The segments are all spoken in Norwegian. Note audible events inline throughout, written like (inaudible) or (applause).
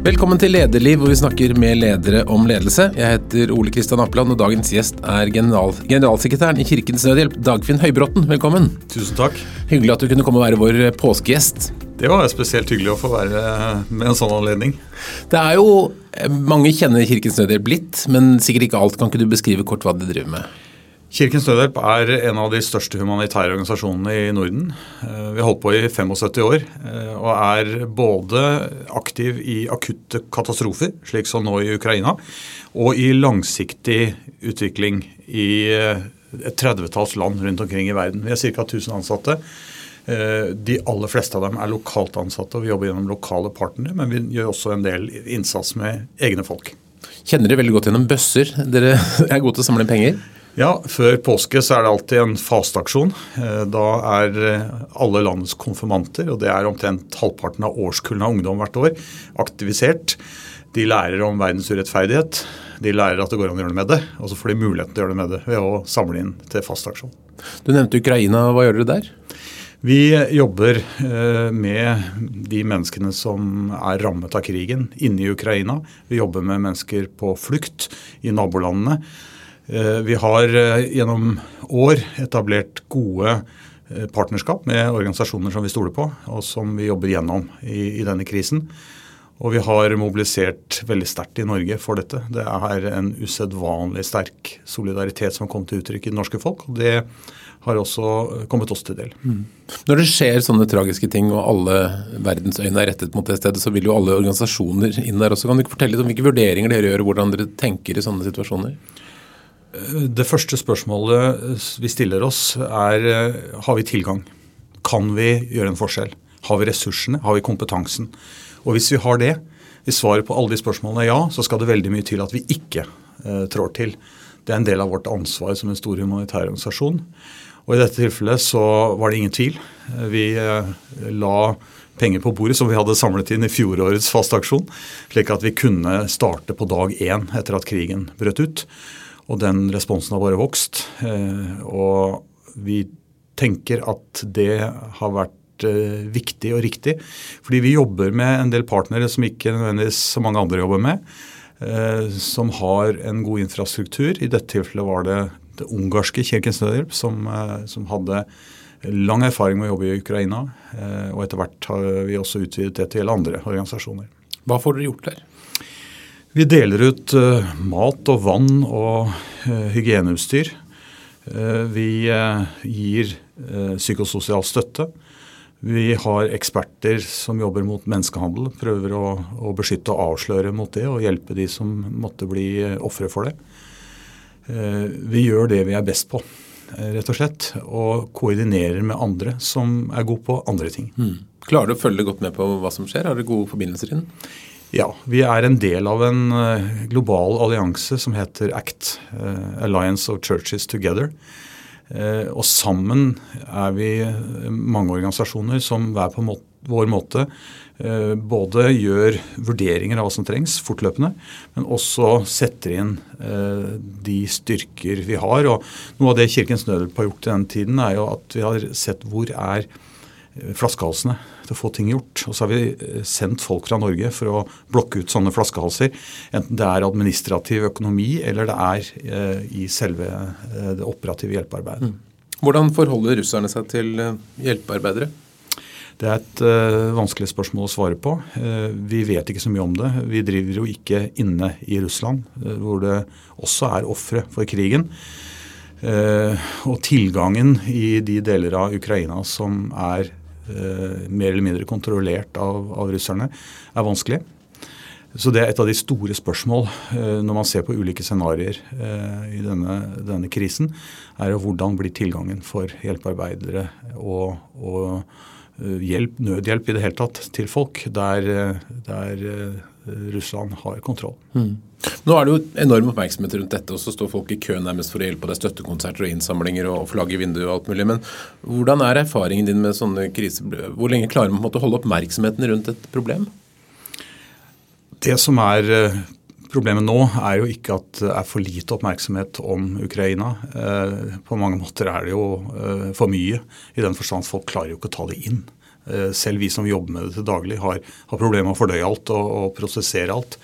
Velkommen til Lederliv, hvor vi snakker med ledere om ledelse. Jeg heter Ole Kristian Appeland, og dagens gjest er general, generalsekretæren i Kirkens Nødhjelp, Dagfinn Høybråten. Velkommen. Tusen takk. Hyggelig at du kunne komme og være vår påskegjest. Det var spesielt hyggelig å få være med en sånn anledning. Det er jo Mange kjenner Kirkens Nødhjelp litt, men sikkert ikke alt. Kan ikke du beskrive kort hva de driver med? Kirkens Nødhjelp er en av de største humanitære organisasjonene i Norden. Eh, vi har holdt på i 75 år eh, og er både aktiv i akutte katastrofer, slik som nå i Ukraina, og i langsiktig utvikling i eh, et tredvetalls land rundt omkring i verden. Vi har ca. 1000 ansatte. De aller fleste av dem er lokalt ansatte, og vi jobber gjennom lokale partnere, men vi gjør også en del innsats med egne folk. Kjenner dere veldig godt gjennom bøsser? Dere (laughs) er gode til å samle inn penger? Ja, Før påske så er det alltid en fasteaksjon. Eh, da er eh, alle landets konfirmanter, og det er omtrent halvparten av årskullene av ungdom hvert år, aktivisert. De lærer om verdens urettferdighet. De lærer at det går an å gjøre noe med det. Og så får de muligheten til å gjøre noe med det ved å samle inn til fasteaksjon. Du nevnte Ukraina. Hva gjør dere der? Vi jobber eh, med de menneskene som er rammet av krigen inne i Ukraina. Vi jobber med mennesker på flukt i nabolandene. Eh, vi har eh, gjennom år etablert gode eh, partnerskap med organisasjoner som vi stoler på, og som vi jobber gjennom i, i denne krisen. Og vi har mobilisert veldig sterkt i Norge for dette. Det er en usedvanlig sterk solidaritet som kommet til uttrykk i det norske folk. og det har også kommet oss til del. Mm. Når det skjer sånne tragiske ting og alle verdens øyne er rettet mot det stedet, så vil jo alle organisasjoner inn der også. Kan du ikke fortelle litt om hvilke vurderinger dere gjør, og hvordan dere tenker i sånne situasjoner? Det første spørsmålet vi stiller oss er eh, har vi tilgang. Kan vi gjøre en forskjell? Har vi ressursene? Har vi kompetansen? Og hvis vi har det, hvis svaret på alle de spørsmålene er ja, så skal det veldig mye til at vi ikke eh, trår til. Det er en del av vårt ansvar som en stor humanitær organisasjon. Og I dette tilfellet så var det ingen tvil. Vi eh, la penger på bordet som vi hadde samlet inn i fjorårets fasteaksjon, slik at vi kunne starte på dag én etter at krigen brøt ut. Og den responsen har bare vokst. Eh, og vi tenker at det har vært eh, viktig og riktig. Fordi vi jobber med en del partnere som ikke nødvendigvis så mange andre jobber med. Eh, som har en god infrastruktur. I dette tilfellet var det det ungarske Kirkens Nødhjelp som, som hadde lang erfaring med å jobbe i Ukraina. Og etter hvert har vi også utvidet det til andre organisasjoner. Hva får dere gjort der? Vi deler ut uh, mat og vann og uh, hygieneutstyr. Uh, vi gir psykososial støtte. Vi har eksperter som jobber mot menneskehandel. Prøver å, å, beskytte og avsløre mot det og hjelpe de som måtte bli ofre for det. Vi gjør det vi er best på, rett og slett. Og koordinerer med andre som er gode på andre ting. Mm. Klarer du å følge godt med på hva som skjer? Har du gode forbindelser inn? Ja, vi er en del av en eh, global allianse som heter ACT, eh, Alliance of Churches Together. Eh, og sammen er vi mange organisasjoner som hver på vår måte både gjør vurderinger av hva som trengs fortløpende, men også setter inn de styrker vi har. Og noe av det Kirkens Nødhjelp har gjort i den tiden, er jo at vi har sett hvor er flaskehalsene til å få ting gjort. Og så har vi eh, sendt folk fra Norge for å blokke ut sånne flaskehalser. Enten det er administrativ økonomi eller det er eh, i selve eh, det operative hjelpearbeidet. Mm. Hvordan forholder russerne seg til hjelpearbeidere? Det er et uh, vanskelig spørsmål å svare på. Uh, vi vet ikke så mye om det. Vi driver jo ikke inne i Russland, uh, hvor det også er ofre for krigen. og tilgangen i de deler av Ukraina som er mer eller mindre kontrollert av, av, russerne, er vanskelig. Så det er et av de store spørsmål eh, når man ser på ulike scenarioer eh, i denne, denne, krisen, er jo hvordan blir tilgangen for hjelpearbeidere og, og hjelp, nødhjelp i det hele tatt til folk der, der Russland har kontroll. Mm. Nå er det jo enorm oppmerksomhet rundt dette, og så står folk i kø nærmest for å hjelpe. Er støttekonserter og innsamlinger og flagg i vinduet og alt mulig. Men hvordan er erfaringen din med sånne kriser? Hvor lenge klarer man å holde oppmerksomheten rundt et problem? Det som er eh, Problemet nå er jo ikke at det er for lite oppmerksomhet om Ukraina. Eh, på mange måter er det jo eh, for mye, i den forstand at folk klarer jo ikke å ta det inn. Selv vi som jobber med det til daglig, har, har problemer med å fordøye alt og, og prosessere alt.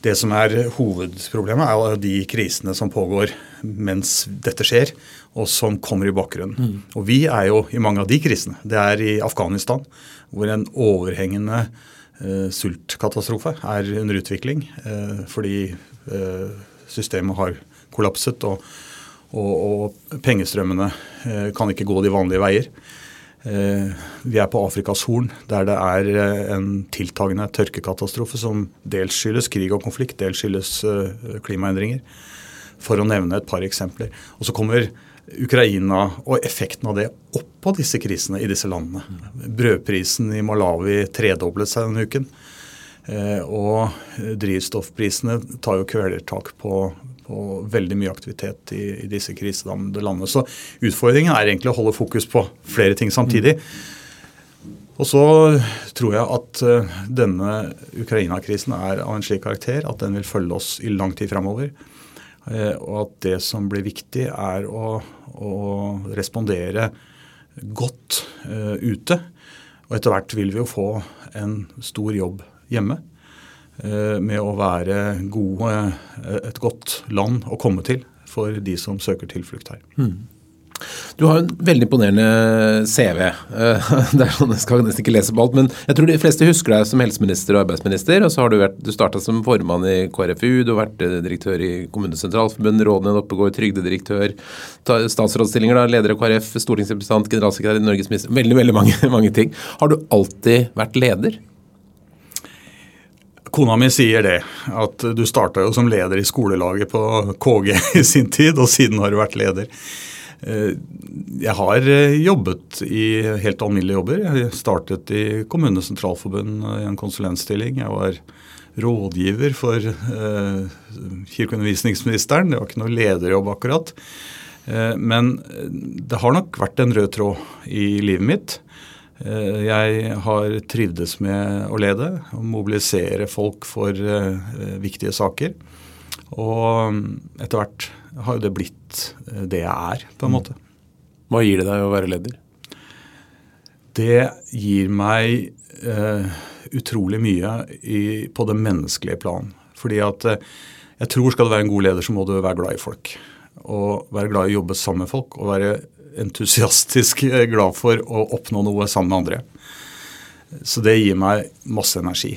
Det som er hovedproblemet, er jo de krisene som pågår mens dette skjer, og som kommer i bakgrunnen. Mm. Og vi er jo i mange av de krisene. Det er i Afghanistan, hvor en overhengende eh, sultkatastrofe er under utvikling eh, fordi eh, systemet har kollapset og, og, og pengestrømmene eh, kan ikke gå de vanlige veier. Eh, vi er på Afrikas Horn, der det er eh, en tiltagende tørkekatastrofe som dels skyldes krig og konflikt, dels skyldes eh, klimaendringer. For å nevne et par eksempler. Og så kommer Ukraina og effekten av det oppå disse krisene i disse landene. Brødprisen i Malawi tredoblet seg denne uken. Og drivstoffprisene tar jo kvelertak på, og veldig mye aktivitet i, i disse kriserammede landene. Så utfordringen er egentlig å holde fokus på flere ting samtidig. Og så tror jeg at uh, denne Ukraina-krisen er av en slik karakter at den vil følge oss i lang tid framover. Uh, og at det som blir viktig, er å, å respondere godt uh, ute. Og etter hvert vil vi jo få en stor jobb hjemme. Eh, med å være gode, eh, et godt land å komme til for de som søker tilflukt her. Mm. Du har en veldig imponerende CV. Eh, (laughs) det er sånn, Jeg skal nesten ikke lese på alt, men jeg tror de fleste husker deg som helseminister og arbeidsminister. og så har Du vært, du starta som formann i KrFU, du har vært direktør i Kommunesentralforbundet, rådene Oppegård, trygdedirektør, statsrådsstillinger, da, leder av KrF, stortingsrepresentant, generalsekretær i Norges minister. Veldig, veldig mange, (laughs) mange ting. Har du alltid vært leder? Kona mi sier det, at du starta jo som leder i skolelaget på KG (laughs) i sin tid, og siden har du vært leder. Eh, jeg har eh, jobbet i helt alminnelige jobber. Jeg startet i Kommunesentralforbund i en konsulentstilling. Jeg var rådgiver for eh, kirkeundervisningsministeren. Det var ikke noe lederjobb akkurat. Men det har nok vært en rød tråd i livet mitt. Eh, jeg har trivdes med å lede og mobilisere folk for eh, viktige saker. Og mm, etter hvert har jo det blitt eh, det jeg er, på en mm. måte. Hva gir det deg å være leder? Det gir meg uh, utrolig mye i, på det menneskelige plan. Fordi at uh, jeg tror skal du være en god leder, så må du være glad i folk. Og være glad i å jobbe sammen med folk. og være entusiastisk glad for å oppnå noe sammen med andre. Så det gir meg masse energi.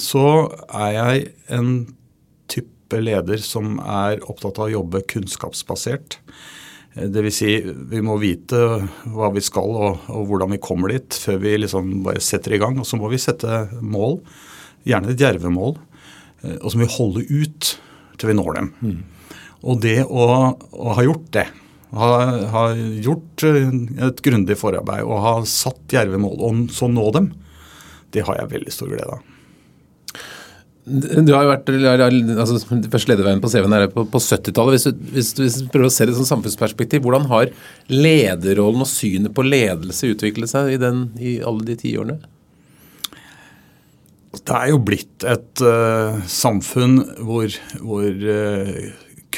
Så er jeg en type leder som er opptatt av å jobbe kunnskapsbasert. Dvs. Si, vi må vite hva vi skal og, og, hvordan vi kommer dit, før vi liksom bare setter i gang. Og så må vi sette mål, gjerne et djerve mål, og så må vi holde ut til vi når dem. Mm. Og det å, å ha gjort det, har, har gjort eh, et grundig forarbeid og har satt djerve mål, og så nå dem, det har jeg veldig stor glede av. Du har jo vært altså, første lederveien på CV-en er på, på 70-tallet. Hvis, hvis, hvis, du prøver å se det som samfunnsperspektiv, hvordan har lederrollen og synet på ledelse utviklet seg i, den, i alle de tiårene? Det er jo blitt et uh, samfunn hvor, hvor uh,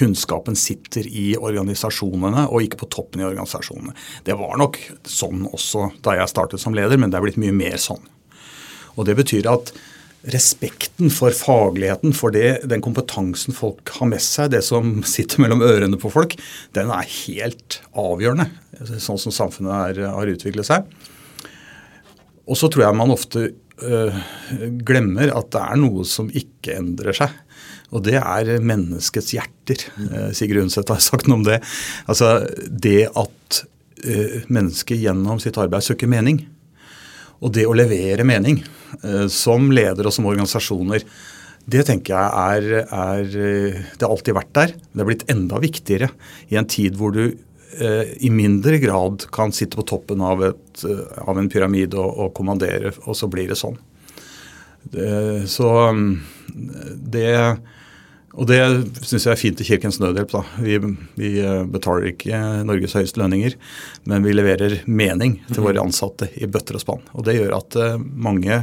kunnskapen sitter i organisasjonene og ikke på toppen i organisasjonene. Det var nok sånn også da jeg startet som leder, men det er blitt mye mer sånn. Og Det betyr at respekten for fagligheten, for det, den kompetansen folk har med seg, det som sitter mellom ørene på folk, den er helt avgjørende, sånn som samfunnet er, har utviklet seg. Og så tror jeg man ofte øh, glemmer at det er noe som ikke endrer seg. Og det er menneskets hjerter. Eh, Sigrid Undset har sagt noe om det. Altså det at uh, mennesket gjennom sitt arbeid søker mening. Og det å levere mening uh, som leder og som organisasjoner, det tenker jeg er, er Det har alltid vært der. Det er blitt enda viktigere i en tid hvor du i mindre grad kan sitte på toppen av, et, av en pyramide og, og, kommandere, og så blir det sånn. Det, så det og det syns jeg er fint i Kirkens Nødhjelp. da. Vi, vi, eh, betaler ikke Norges høyeste lønninger, men vi leverer mening til våre ansatte i bøtter og spann. Og det gjør at eh, mange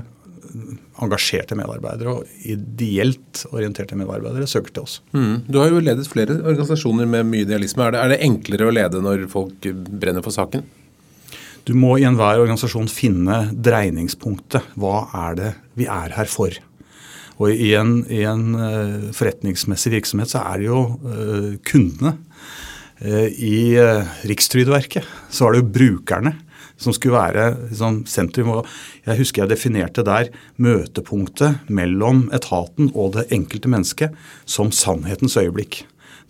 engasjerte medarbeidere og ideelt orienterte medarbeidere søker til oss. Mm. Du har jo ledet flere organisasjoner med mye idealisme. Er det, er det enklere å lede når folk brenner for saken? Du må i enhver organisasjon finne dreiningspunktet. Hva er det vi er her for? Og i en, i en uh, forretningsmessig virksomhet så er det jo uh, kundene. Uh, I Rikstrygdeverket så var det jo brukerne som skulle være liksom, sentrum. og Jeg husker jeg definerte der møtepunktet mellom etaten og det enkelte mennesket som sannhetens øyeblikk.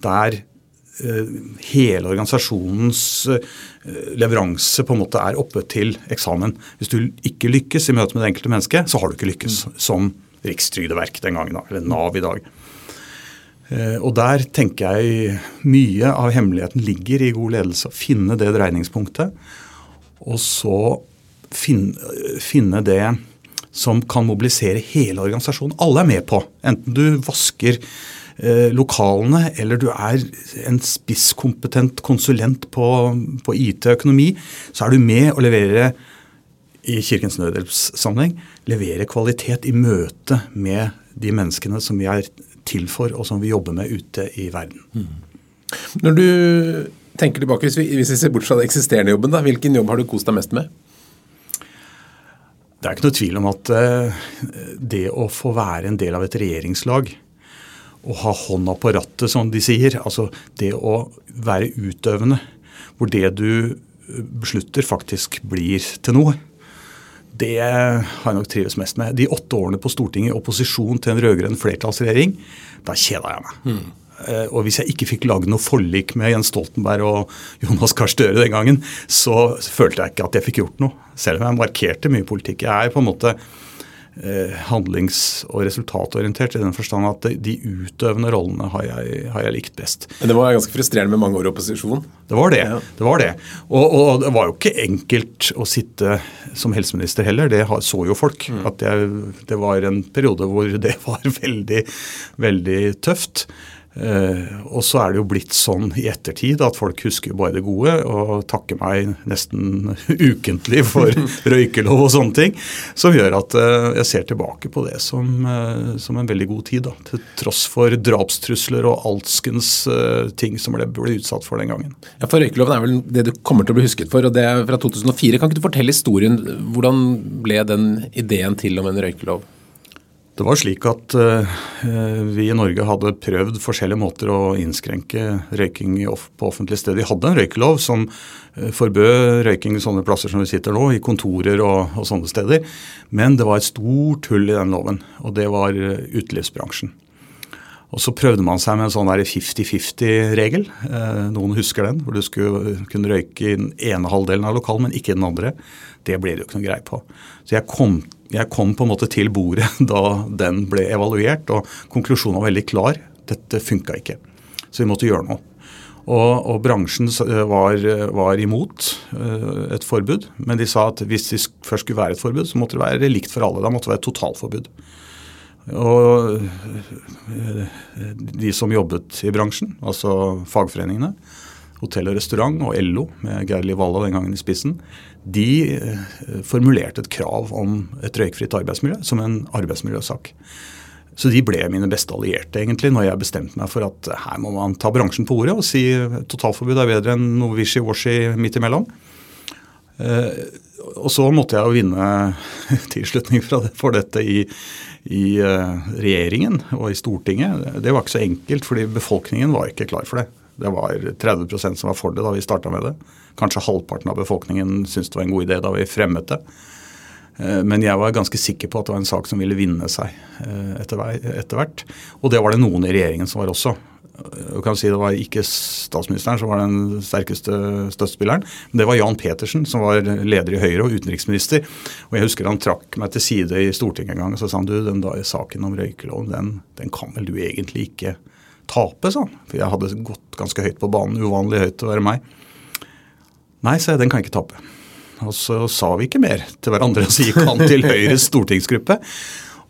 Der hele organisasjonens leveranse på en måte er oppe til eksamen. Hvis du ikke lykkes i møte med det enkelte mennesket, så har du ikke lykkes mm. som Rikstrygdeverk den gangen, eller Nav i dag. Eh, og Der tenker jeg mye av hemmeligheten ligger i god ledelse. Å finne det dreiningspunktet. Og så finne, finne, det som kan mobilisere hele organisasjonen. Alle er med på. Enten du vasker eh, lokalene eller du er en spisskompetent konsulent på, på IT og økonomi, så er du med å levere i Kirkens Nødhjelpssammenheng levere kvalitet i møte med de menneskene som vi er til for, og som vi jobber med ute i verden. Mm. Når du tenker tilbake, hvis vi, hvis vi ser bort fra den eksisterende jobben, da, hvilken jobb har du kost deg mest med? Det er ikke noe tvil om at uh, det å få være en del av et regjeringslag, og ha hånda på rattet, som de sier, altså det å være utøvende, hvor det du beslutter faktisk blir til noe, det har jeg nok trives mest med. De åtte årene på Stortinget i opposisjon til en rød-grønn flertallsregjering, da kjeda jeg meg. Mm. Og hvis jeg ikke fikk lage noe forlik med Jens Stoltenberg og Jonas Gahr Støre den gangen, så følte jeg ikke at jeg fikk gjort noe. Selv om jeg markerte mye politikk. Jeg er på en måte Eh, handlings- og resultatorientert i den forstand at de utøvende rollene har jeg, har jeg, likt best. Men det var ganske frustrerende med mange år i opposisjon? Det var det. Ja. det, var det. Og, og, det var jo ikke enkelt å sitte som helseminister heller. Det så jo folk. Mm. At jeg, det var en periode hvor det var (laughs) veldig, veldig tøft. Uh, og så er det jo blitt sånn i ettertid at folk husker bare det gode og takker meg nesten (laughs) ukentlig for (laughs) røykelov og sånne ting. Som gjør at uh, jeg ser tilbake på det som, uh, som en veldig god tid. Da, til tross for drapstrusler og alskens ting som ble, ble, utsatt for den gangen. Ja, for Røykeloven er vel det du kommer til å bli husket for, og det er fra 2004. Kan ikke du fortelle historien? Hvordan ble den ideen til om en røykelov? Det var slik at uh, vi i Norge hadde prøvd forskjellige måter å innskrenke røyking på offentlige steder. Vi hadde en røykelov som uh, forbød røyking i sånne plasser som vi sitter nå, i kontorer og, og, sånne steder. Men det var et stort hull i den loven, og det var uh, utelivsbransjen. Og så prøvde man seg med en sånn 50-50-regel. noen husker den, hvor du skulle kunne røyke i den ene halvdelen av lokalet, men ikke i den andre. Det ble det jo ikke noe greie på. Så jeg kom jeg kom på en måte til bordet (laughs) da den ble evaluert, og konklusjonen var veldig klar. Dette funka ikke. Så vi måtte gjøre noe. Og, og bransjen var, var, imot uh, et forbud, men de sa at hvis det først skulle være et forbud, så måtte det være likt for alle. Da måtte det være totalforbud. Og uh, de som jobbet i bransjen, altså fagforeningene, hotell og restaurant og LO med Geir Liv Valla den gangen i spissen, de eh, formulerte et krav om et røykfritt arbeidsmiljø som en arbeidsmiljøsak. Så de ble mine beste allierte egentlig når jeg bestemte meg for at her må man ta bransjen på ordet og si totalforbud er bedre enn noe wishy-washy midt imellom. Eh, og så måtte jeg jo vinne (laughs) tilslutning for dette i, i eh, regjeringen og i Stortinget. Det var ikke så enkelt, fordi befolkningen var ikke klar for det. Det var 30% som var for det da vi starta med det. Kanskje halvparten av befolkningen syntes det var en god idé da vi fremmet det. Eh, men jeg var ganske sikker på at det var en sak som ville vinne seg eh, etter hvert. Og det var det noen i regjeringen som var også. Jeg kan si Det var ikke statsministeren som var den sterkeste støttespilleren. Men det var Jan Petersen, som var leder i Høyre og utenriksminister. Og Jeg husker han trakk meg til side i Stortinget en gang og så sa han, du, den da, saken om røykeloven, den, den kan vel du egentlig ikke tape, sa han. For jeg hadde gått ganske høyt på banen, uvanlig høyt til å være meg. Nei, sa jeg, den kan jeg ikke tape. Og så sa vi ikke mer til hverandre. Så gikk han til Høyres stortingsgruppe.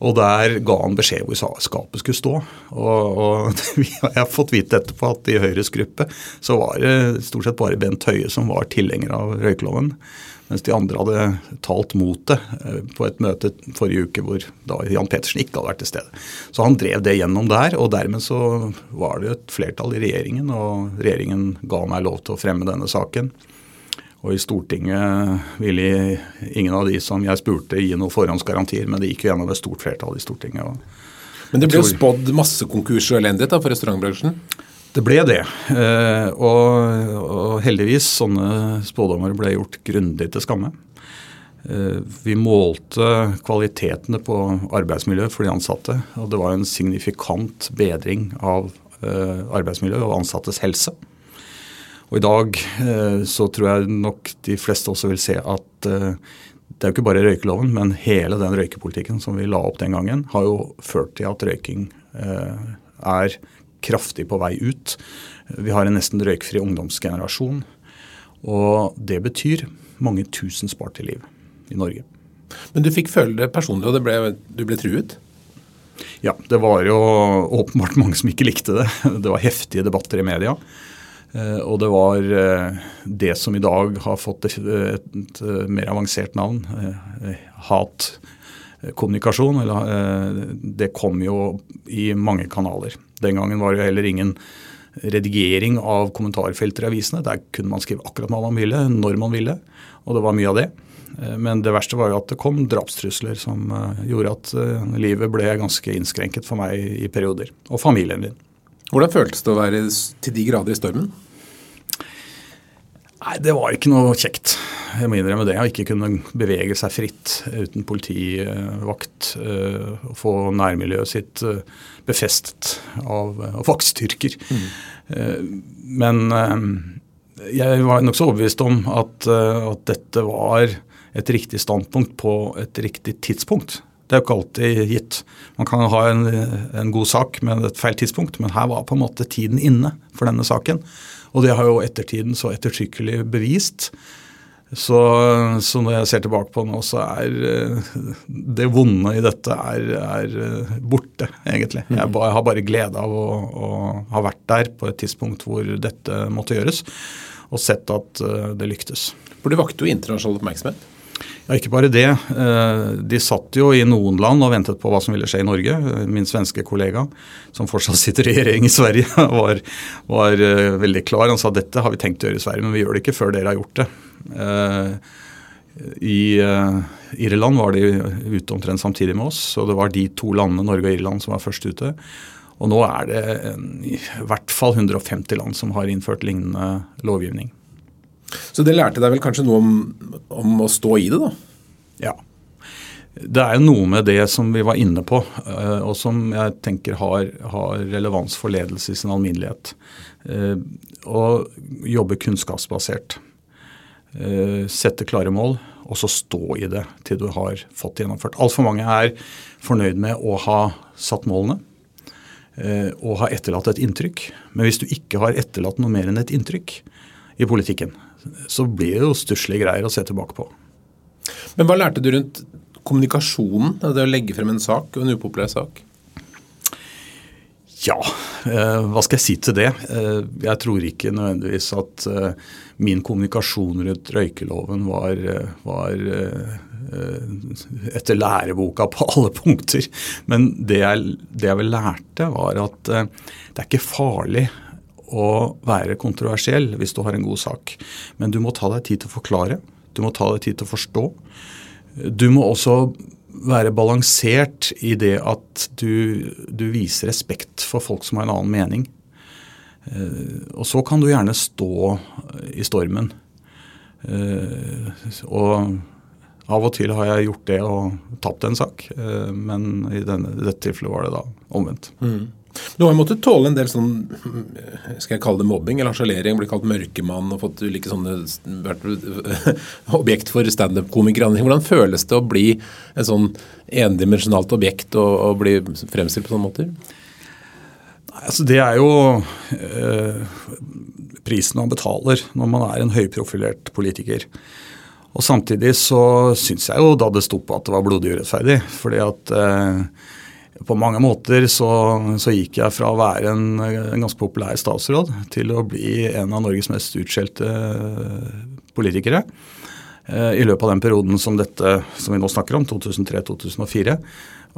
Og der ga han beskjed hvor skapet skulle stå. Og, og (laughs) jeg har fått vite etterpå at i Høyres gruppe så var det stort sett bare Bent Høie som var tilhenger av røykeloven. Mens de andre hadde talt mot det eh, på et møte forrige uke hvor da Jan Petersen ikke hadde vært til stede. Så han drev det gjennom der, og dermed så var det et flertall i regjeringen, og regjeringen ga meg lov til å fremme denne saken. Og i Stortinget ville ingen av de som jeg spurte gi noen forhåndsgarantier, men det gikk jo gjennom et stort flertall i Stortinget. men det ble jo spådd masse konkurser og elendighet da, for restaurantbransjen? Det ble det. Eh, og, og, heldigvis sånne spådommer ble gjort grundig til skamme. Eh, vi målte kvalitetene på arbeidsmiljøet for de ansatte, og det var en signifikant bedring av eh, arbeidsmiljøet og ansattes helse. Og I dag så tror jeg nok de fleste også vil se at det er jo ikke bare røykeloven, men hele den røykepolitikken som vi la opp den gangen, har jo ført til at røyking er kraftig på vei ut. Vi har en nesten røykfri ungdomsgenerasjon. Og det betyr mange tusen sparte liv i Norge. Men du fikk føle det personlig, og det ble, du ble truet? Ja, det var jo åpenbart mange som ikke likte det. (laughs) Det var heftige debatter i media. Eh, og det var eh, det som i dag har fått et, mer avansert navn, eh, hatkommunikasjon. Det kom jo i mange kanaler. Den gangen var det jo heller ingen redigering av kommentarfelter i avisene. Der kunne man skrive akkurat hva man ville, når man ville. Og det var mye av det. Men det verste var jo at det kom drapstrusler som gjorde at livet ble ganske innskrenket for meg i perioder. Og familien din. Hvordan føltes det å være til de grader i stormen? Nei, Det var ikke noe kjekt. Jeg må innrømme det. Å ikke kunne bevege seg fritt uten politivakt. Uh, få nærmiljøet sitt uh, befestet av, av vaktstyrker. Mm. Uh, men jeg var nokså overbevist om at, at dette var et riktig standpunkt på et riktig tidspunkt. Det er jo ikke alltid gitt. Man kan ha en, en, god sak med et feil tidspunkt, men her var på en måte tiden inne for denne saken. Og det har jo ettertiden så ettertrykkelig bevist. Så, så, når jeg ser tilbake på det nå, så er eh, det vonde i dette er, er eh, borte, egentlig. Jeg, mm. jeg, har bare glede av å, å, ha vært der på et tidspunkt hvor dette måtte gjøres, og sett at eh, det lyktes. For det vakte jo internasjonal oppmerksomhet? Ja, Ikke bare det. Eh, de satt jo i noen land og ventet på hva som ville skje i Norge. Min svenske kollega, som fortsatt sitter i regjering i Sverige, (laughs) var, var eh, veldig klar. Han sa dette har vi tenkt å gjøre i Sverige, men vi gjør det ikke før dere har gjort det. Eh, I Irland var de ute omtrent samtidig med oss, og det var de to landene, Norge og Irland, som var først ute. Og nå er det i hvert fall 150 land som har innført lignende lovgivning. Så det lærte deg vel kanskje noe om, om å stå i det, da? Ja. Det er jo noe med det som vi var inne på, eh, og som jeg tenker har, har relevans for ledelse i sin alminnelighet. Eh, å jobbe kunnskapsbasert. Eh, sette klare mål, og så stå i det til du har fått gjennomført. Altfor mange er fornøyd med å ha satt målene og ha etterlatt et inntrykk. Men hvis du ikke har etterlatt noe mer enn et inntrykk i politikken, så blir det jo stusslige greier å se tilbake på. Men hva lærte du rundt kommunikasjonen, det å legge frem en sak, en upopulær sak? Ja, eh, hva skal jeg si til det? Eh, jeg tror ikke nødvendigvis at eh, min kommunikasjon rundt røykeloven var, var eh, etter læreboka på (laughs) alle punkter. Men det jeg, det jeg vel lærte, var at det er ikke farlig å være kontroversiell hvis du har en god sak. Men du må ta deg tid til å forklare. Du må ta deg tid til å forstå. Du må også være balansert i det at du, du viser respekt for folk som har en annen mening. Eh, og så kan du gjerne stå i stormen. Eh, og av og til har jeg gjort det og tapt en sak, eh, men i, denne, dette tilfellet var det da omvendt. Mm. Du har måttet tåle en del sånn skal jeg kalle det mobbing eller harselering, bli kalt mørkemann og fått ulike sånne vært (laughs) objekt for standup-komikere. Hvordan føles det å bli et sånn endimensjonalt objekt og, og bli fremstilt på sånne måter? Altså, det er jo eh, prisen man betaler når man er en høyprofilert politiker. Og Samtidig så syns jeg jo da det sto på at det var blodig urettferdig. fordi at eh, på mange måter så, så, gikk jeg fra å være en, en, ganske populær statsråd til å bli en av Norges mest utskjelte politikere. i løpet av den perioden som dette som vi nå snakker om, 2003-2004.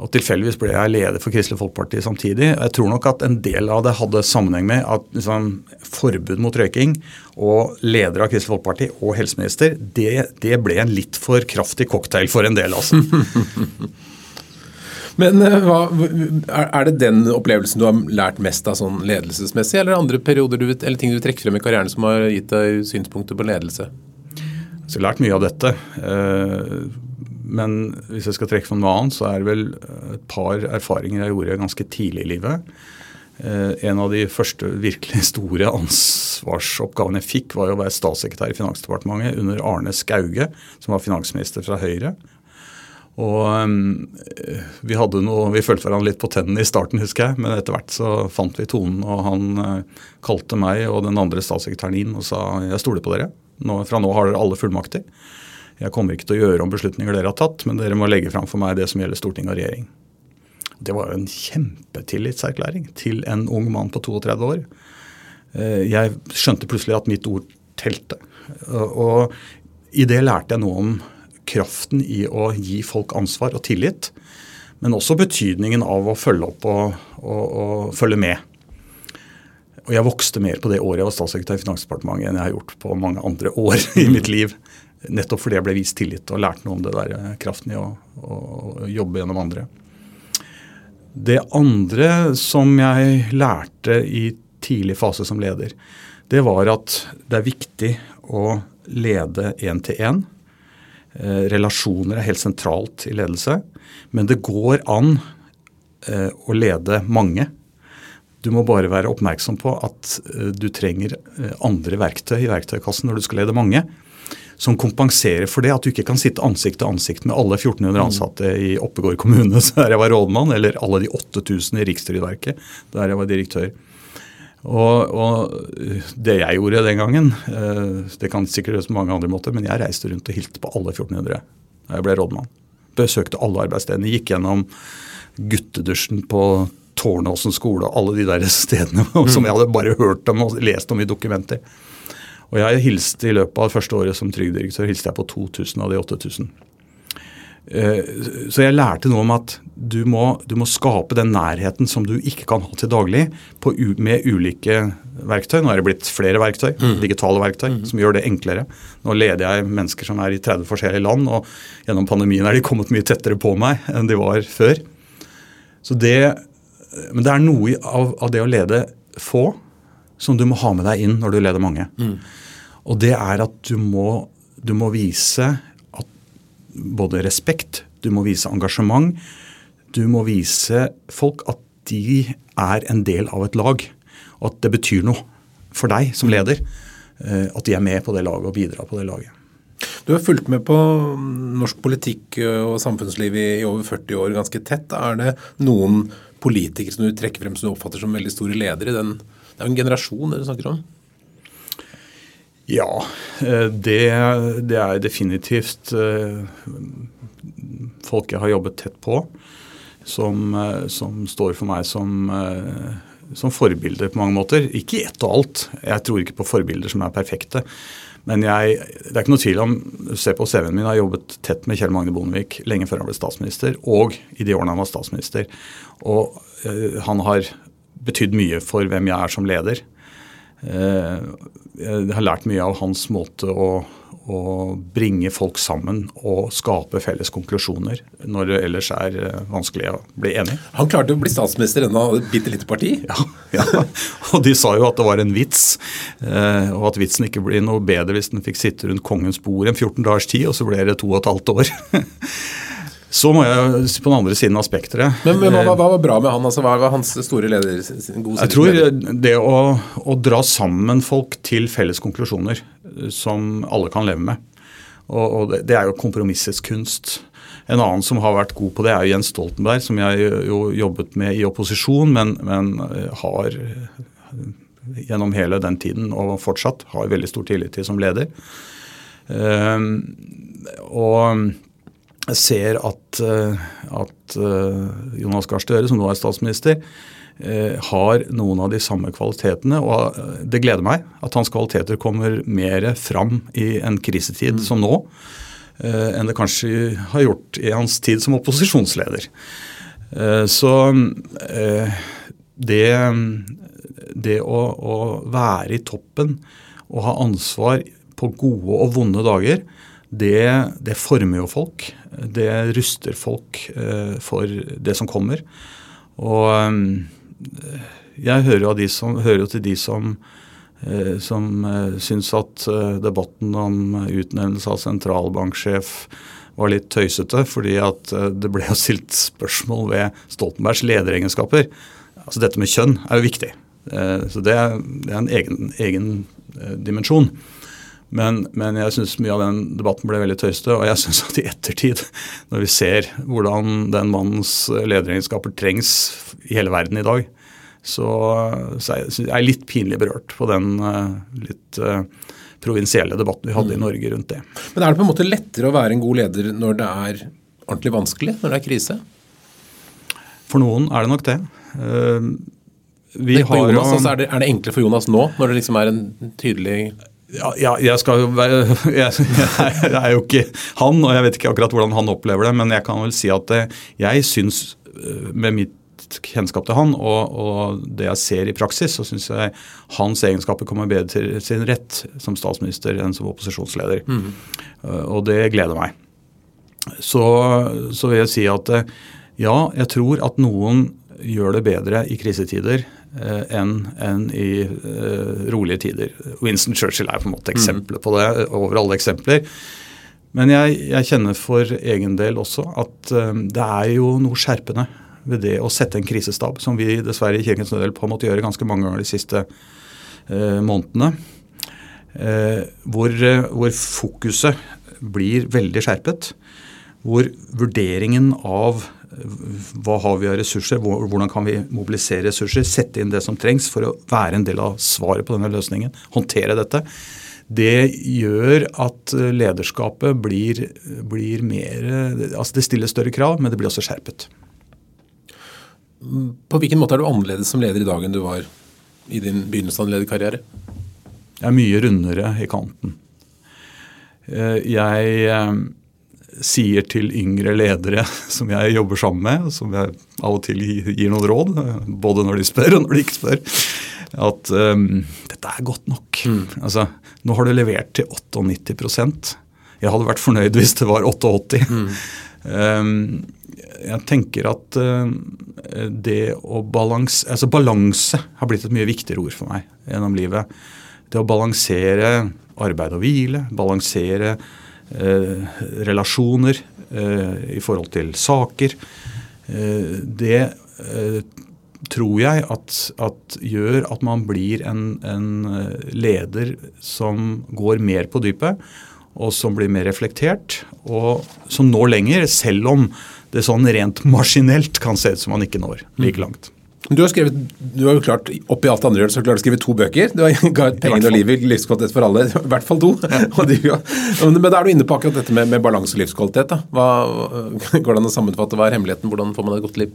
Og Tilfeldigvis ble jeg leder for Kristelig Folkeparti samtidig. Jeg tror nok at en del av det hadde sammenheng med at liksom, forbud mot røyking og leder av Kristelig Folkeparti og helseminister, det, det ble en litt for kraftig cocktail for en del, altså. (laughs) Men eh, hva, Er det den opplevelsen du har lært mest av sånn ledelsesmessig, eller andre perioder du, eller ting du trekker frem i karrieren som har gitt deg synspunkter på ledelse? Jeg har lært mye av dette. Eh, men hvis jeg skal trekke fram noe annet, så er det vel et par erfaringer jeg gjorde ganske tidlig i livet. Eh, en av de første virkelig store ansvarsoppgavene jeg fikk, var å være statssekretær i Finansdepartementet under Arne Skauge, som var finansminister fra Høyre. Og um, vi hadde noe, vi følte hverandre litt på tennene i starten, husker jeg. Men etter hvert så fant vi tonen, og han uh, kalte meg og den andre statssekretæren inn og sa jeg stoler på dere. Nå, fra nå har dere alle fullmakter. Jeg kommer ikke til å gjøre om beslutninger dere har tatt, men dere må legge fram for meg det som gjelder storting og regjering. Det var jo en kjempetillitserklæring til en ung mann på 32 år. Uh, jeg skjønte plutselig at mitt ord telte. Og i det lærte jeg noe om kraften i å gi folk ansvar og tillit. Men også betydningen av å følge opp og, og, og følge med. Og jeg vokste mer på det året jeg var statssekretær i Finansdepartementet enn jeg har gjort på mange andre år i mitt liv. Nettopp fordi jeg ble vist tillit og lærte noe om det der eh, kraften i å, å jobbe gjennom andre. Det andre som jeg lærte i tidlig fase som leder, det var at det er viktig å lede én-til-én. Eh, relasjoner er helt sentralt i ledelse. Men det går an eh, å lede mange. Du må bare være oppmerksom på at du trenger andre verktøy i verktøykassen når du skal lede mange som kompenserer for det. At du ikke kan sitte ansikt til ansikt med alle 1400 mm. ansatte i Oppegård kommune (laughs) der jeg var rådmann, eller alle de 8000 i Rikstrygdverket der jeg var direktør. Og, og, det jeg gjorde den gangen, eh, det kan sikkert gjøres på mange andre måter, men jeg reiste rundt og hilste på alle 1400 da jeg ble rådmann. Besøkte alle arbeidsstedene, gikk gjennom guttedusjen på Tårnåsen skole og alle de der stedene (laughs) som jeg hadde bare hørt om og lest om i dokumenter. Og jeg hilste i løpet av det første året som trygdedirektør hilste jeg på 2000 av de 8000. Eh, så jeg lærte noe om at du må, du må, skape den nærheten som du ikke kan ha til daglig på, med ulike verktøy. Nå er det blitt flere verktøy, mm. digitale verktøy, mm. som gjør det enklere. Nå leder jeg mennesker som er i 30 forskjellige land, og gjennom pandemien er de kommet mye tettere på meg enn de var før. Så det, men det er noe av, av det å lede få som du må ha med deg inn når du leder mange. Mm. Og det er at du må, du må vise både respekt, du må vise engasjement. Du må vise folk at de er en del av et lag, og at det betyr noe for deg som leder. Eh, at de er med på det laget og bidrar på det laget. Du har fulgt med på norsk politikk og samfunnsliv i, over 40 år ganske tett. Er det noen politikere som du trekker frem som du oppfatter som veldig store ledere? Den, det er jo en generasjon dere snakker om? Ja, eh, det, det er definitivt eh, folk jeg har jobbet tett på, som, eh, som står for meg som, som forbilder på mange måter. Ikke i ett og alt. Jeg tror ikke på forbilder som er perfekte. Men jeg, det er ikke noe tvil om Se på CV-en min, jeg har jobbet tett med Kjell Magne Bondevik lenge før han ble statsminister, og i de årene han var statsminister. Og han har betydd mye for hvem jeg er som leder. Uh, jeg har lært mye av hans måte å, å, bringe folk sammen og skape felles konklusjoner når det ellers er eh, vanskelig å bli enig. Han klarte å bli statsminister ennå et bitte lite parti? Ja, (laughs) ja, og de sa jo at det var en vits. Eh, og at vitsen ikke blir noe bedre hvis den fikk sitte rundt kongens bord en 14 dagers tid, og så ble det to og et halvt år. (laughs) Så må jeg på den andre siden av spekteret. Men, men hva, hva, var bra med han? Altså, hva var hans store leder? jeg tror det å, å, dra sammen folk til felles konklusjoner som alle kan leve med. Og, og det, det, er jo kompromissets kunst. En annen som har vært god på det, er Jens Stoltenberg, som jeg jo jobbet med i opposisjon, men, men har gjennom hele den tiden og fortsatt har veldig stor tillit til som leder. Um, og ser at, eh, at eh, Jonas Gahr Støre, som nå er statsminister, eh, har noen av de samme kvalitetene. Og det gleder meg at hans kvaliteter kommer mer fram i en krisetid mm. som nå, enn det kanskje har gjort i hans tid som opposisjonsleder. Så det, det å, å være i toppen og ha ansvar på gode og vonde dager, det, det former jo folk. Det ruster folk eh, for det som kommer. Og eh, jeg hører jo, som, hører jo til de som, eh, som syns at debatten om utnevnelse av sentralbanksjef var litt tøysete, fordi at det ble jo stilt spørsmål ved Stoltenbergs lederegenskaper. Altså Dette med kjønn er jo viktig. Så det er en egen, egen dimensjon. Men, men jeg syns mye av den debatten ble veldig tøyste. Og jeg (laughs) syns at i ettertid, når vi ser hvordan den mannens lederegenskaper trengs i hele verden i dag, så, så er jeg litt pinlig berørt på den uh, litt uh, provinsielle debatten vi hadde i mm. Norge rundt det. Men er det på en måte lettere å være en god leder når det er ordentlig vanskelig, når det er krise? For noen er det nok det. Uh, vi det har, Jonas, altså er, det, er det enklere for Jonas nå, når det liksom er en tydelig ja, jeg skal jo være (laughs) jeg, jeg, er jo ikke han, og jeg vet ikke akkurat hvordan han opplever det, men jeg kan vel si at eh, jeg syns eh, med mitt kjennskap til han og, og det jeg ser i praksis, så syns jeg hans egenskaper kommer bedre til sin rett som statsminister enn som opposisjonsleder. Mm. Og det gleder meg. Så, så vil jeg si at ja, jeg tror at noen gjør det bedre i krisetider Eh, enn en i uh, rolige tider. Winston Churchill er på en måte eksempelet på det over alle eksempler. Men jeg, jeg, kjenner for egen del også at uh, det er jo noe skjerpende ved det å sette en krisestab, som vi dessverre i Kirkens Nødhjelp har måttet gjøre ganske mange ganger de siste uh, månedene. Hvor, hvor, fokuset blir veldig skjerpet. Hvor vurderingen av hva har vi av ressurser, hvordan kan vi mobilisere ressurser, sette inn det som trengs for å være en del av svaret på denne løsningen, håndtere dette. Det gjør at lederskapet blir, blir mer altså Det stiller større krav, men det blir også skjerpet. På hvilken måte er du annerledes som leder i dag enn du var i din begynnelse av lederkarriere? Jeg er mye rundere i kanten. Eh, jeg eh, sier til yngre ledere (laughs) som jeg jobber sammen med, som jeg av og til gir noen råd, (laughs) både når de spør og når de ikke spør, at um, dette er godt nok. Mm. Altså, nå har du levert til 98% Jeg hadde vært fornøyd hvis det var 88 mm. um, (laughs) jeg tenker at uh, det å balanse Altså balanse har blitt et mye viktigere ord for meg gjennom livet. Det å balansere arbeid og hvile, balansere relasjoner eh, i forhold til saker. Eh, det tror jeg at, at, gjør at man blir en, en, leder som går mer på dypet, og som blir mer reflektert, og som når lenger, selv om det sånn rent maskinelt kan se ut som man ikke når like mm. langt. Du har skrevet, du har jo klart, oppi alt andre gjør, så klart å skrive to bøker. Du har ga ut 'Pengene og livet', livskvalitet for alle. I hvert fall to. Ja. (laughs) Men da er du inne på akkurat dette med, med balanse og livskvalitet. Da. Hva, (laughs) går det an å sammenfatte hva er hemmeligheten? Hvordan får man et godt liv?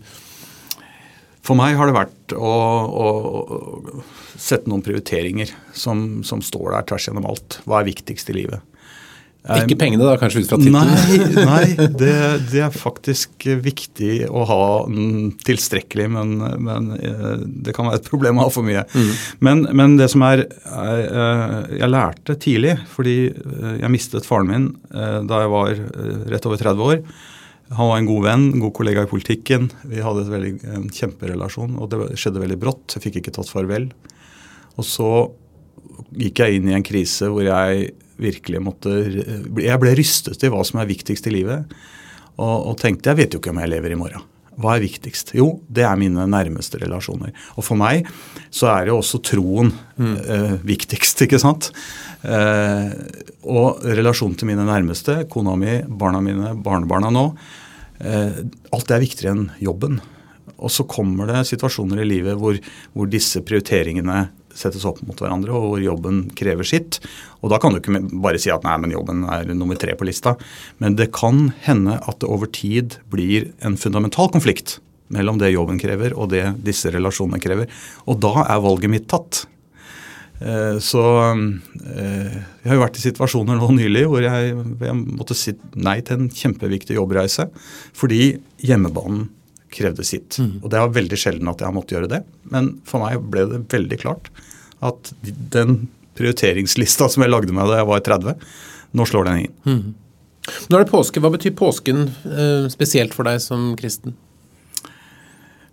For meg har det vært å, å, å sette noen prioriteringer som, som, står der tvers gjennom alt. Hva er viktigst i livet? Ikke pengene, da, kanskje ut fra tittelen? Nei, nei det, det, er faktisk viktig å ha tilstrekkelig, men, men, eh, det kan være et problem å ha for mye. Mm. Men, men, det som er, eh, Jeg lærte tidlig, fordi eh, jeg mistet faren min da jeg var rett over 30 år. Han var en god venn, en god kollega i politikken. Vi hadde et veldig, en kjemperelasjon, og det skjedde veldig brått. Jeg fikk ikke tatt farvel. Og så gikk jeg inn i en krise hvor jeg virkelig måtte Jeg ble rystet i hva som er viktigst i livet. Og, og, tenkte jeg vet jo ikke om jeg lever i morgen. Hva er viktigst? Jo, det er mine nærmeste relasjoner. Og for meg så er jo også troen mm. eh, viktigst, (laughs) ikke sant. Eh, og relasjonen til mine nærmeste, kona mi, barna mine, barnebarna nå. Eh, alt er viktigere enn jobben. Og så kommer det situasjoner i livet hvor, hvor disse prioriteringene settes opp mot hverandre, og hvor jobben krever sitt. Og Da kan du ikke bare si at nei, men jobben er nummer tre på lista. Men det kan hende at det over tid blir en fundamental konflikt mellom det jobben krever og det disse relasjonene krever. Og da er valget mitt tatt. Eh, så eh, jeg har jo vært i situasjoner nå nylig hvor jeg, jeg måtte si nei til en kjempeviktig jobbreise fordi hjemmebanen krevde sitt. Mm. Og det er veldig sjelden at jeg har måttet gjøre det. Men for meg ble det veldig klart at den prioriteringslista som jeg lagde meg da jeg var 30, nå slår den inn. Mm. Nå er det påske. Hva betyr påsken eh, spesielt for deg som kristen?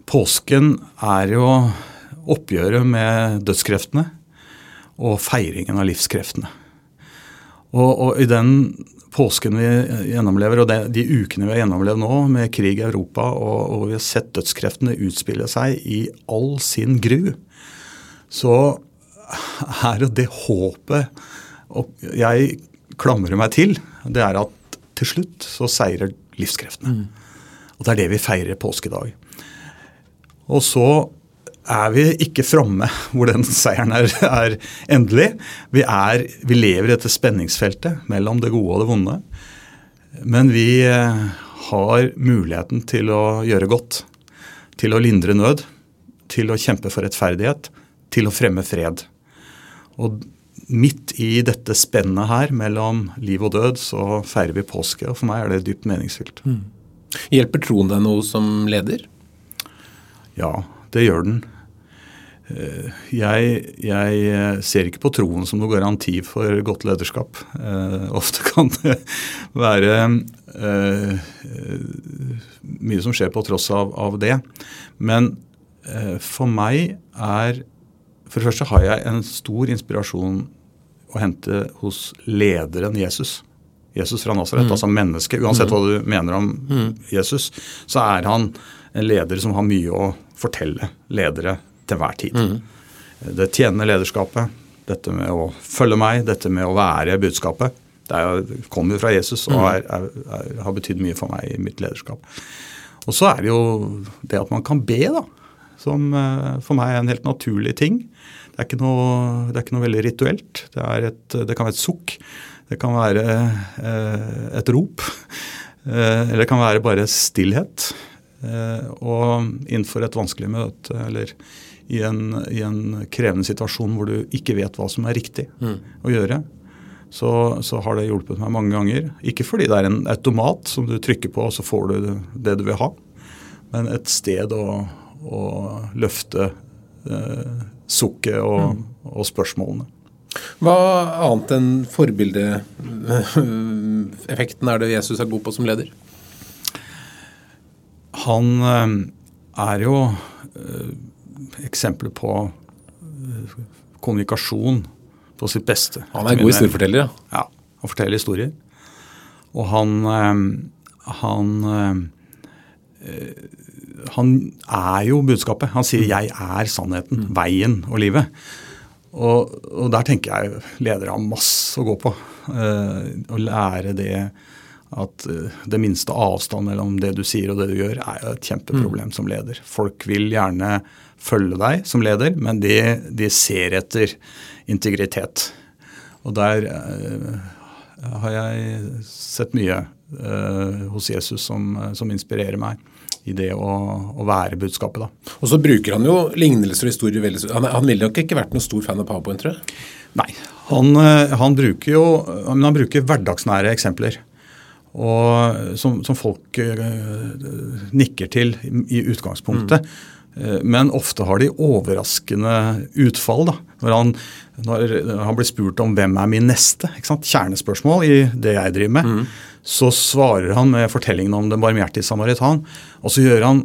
Påsken er jo oppgjøret med dødskreftene og feiringen av livskreftene. Og, og i den påsken vi gjennomlever, og det, de ukene vi har gjennomlevd nå med krig i Europa, og, og, vi har sett dødskreftene utspille seg i all sin gru, så er det det håpet jeg klamrer meg til, det er at til slutt så seirer livskreftene. Mm. Og det er det vi feirer påskedag. Og så er vi ikke framme hvor den seieren er, er endelig. Vi, er, vi, lever i dette spenningsfeltet mellom det gode og det vonde. Men vi eh, har muligheten til å gjøre godt. Til å lindre nød. Til å kjempe for rettferdighet. Til å fremme fred. Og midt i dette spennet her mellom liv og død, så feirer vi påske. Og for meg er det dypt meningsfylt. Mm. Hjelper troen deg noe som leder? Ja, det gjør den. Eh, jeg, jeg, eh, ser ikke på troen som noe garanti for godt lederskap. Eh, ofte (laughs) kan det være eh, mye som skjer på tross av, av det. Men eh, for meg er For det første har jeg en stor inspirasjon å hente hos lederen Jesus. Jesus fra Nasaret, mm. altså mennesket. Uansett mm. hva du mener om mm. Jesus, så er han en leder som har mye å fortelle ledere til hver tid. Mm. Det tjenende lederskapet, dette med å følge meg, dette med å være budskapet, det kommer jo fra Jesus og mm. er, er, har betydd mye for meg i mitt lederskap. Og så er det jo det at man kan be, da. Som eh, for meg er en helt naturlig ting. Det er ikke noe, det er ikke noe veldig rituelt. Det, et, det, kan være et sukk. Det kan være eh, et rop. Eh, eller det kan være bare stillhet. Eh, og innenfor et vanskelig møte eller i en, i en, krevende situasjon hvor du ikke vet hva som er riktig mm. å gjøre, så, så, har det hjulpet meg mange ganger. Ikke fordi det er en automat som du trykker på, og så får du det du vil ha, men et sted å, å løfte eh, sukket og, mm. og, spørsmålene. Hva annet enn forbildeeffekten (laughs) er det Jesus er god på som leder? Han eh, er jo eh, eksempler på eh, kommunikasjon på sitt beste. Han er god historieforteller, ja. Ja, Han forteller historier. Og han, han han er jo budskapet. Han sier 'jeg er sannheten, mm. veien og livet'. Og, og, der tenker jeg ledere har masse å gå på. Å lære det at eh, det minste avstand mellom det du sier og det du gjør, er jo et kjempeproblem mm. som leder. Folk vil gjerne følge deg som leder, men de, de ser etter integritet. Og der uh, har jeg sett mye uh, hos Jesus som, som, inspirerer meg i det å, å, være budskapet. da. Og så bruker han jo lignelser og historier veldig Han, han ville nok ikke vært noen stor fan av PowerPoint, tror jeg? Nei. Han, han bruker jo han bruker hverdagsnære eksempler og som, som folk uh, nikker til i, i utgangspunktet. Mm. Uh, men ofte har de overraskende utfall. da, Når han, når han blir spurt om 'hvem er min neste', kjernespørsmål i det jeg driver med, mm. så svarer han med fortellingen om den barmhjertige samaritan. Og så gjør han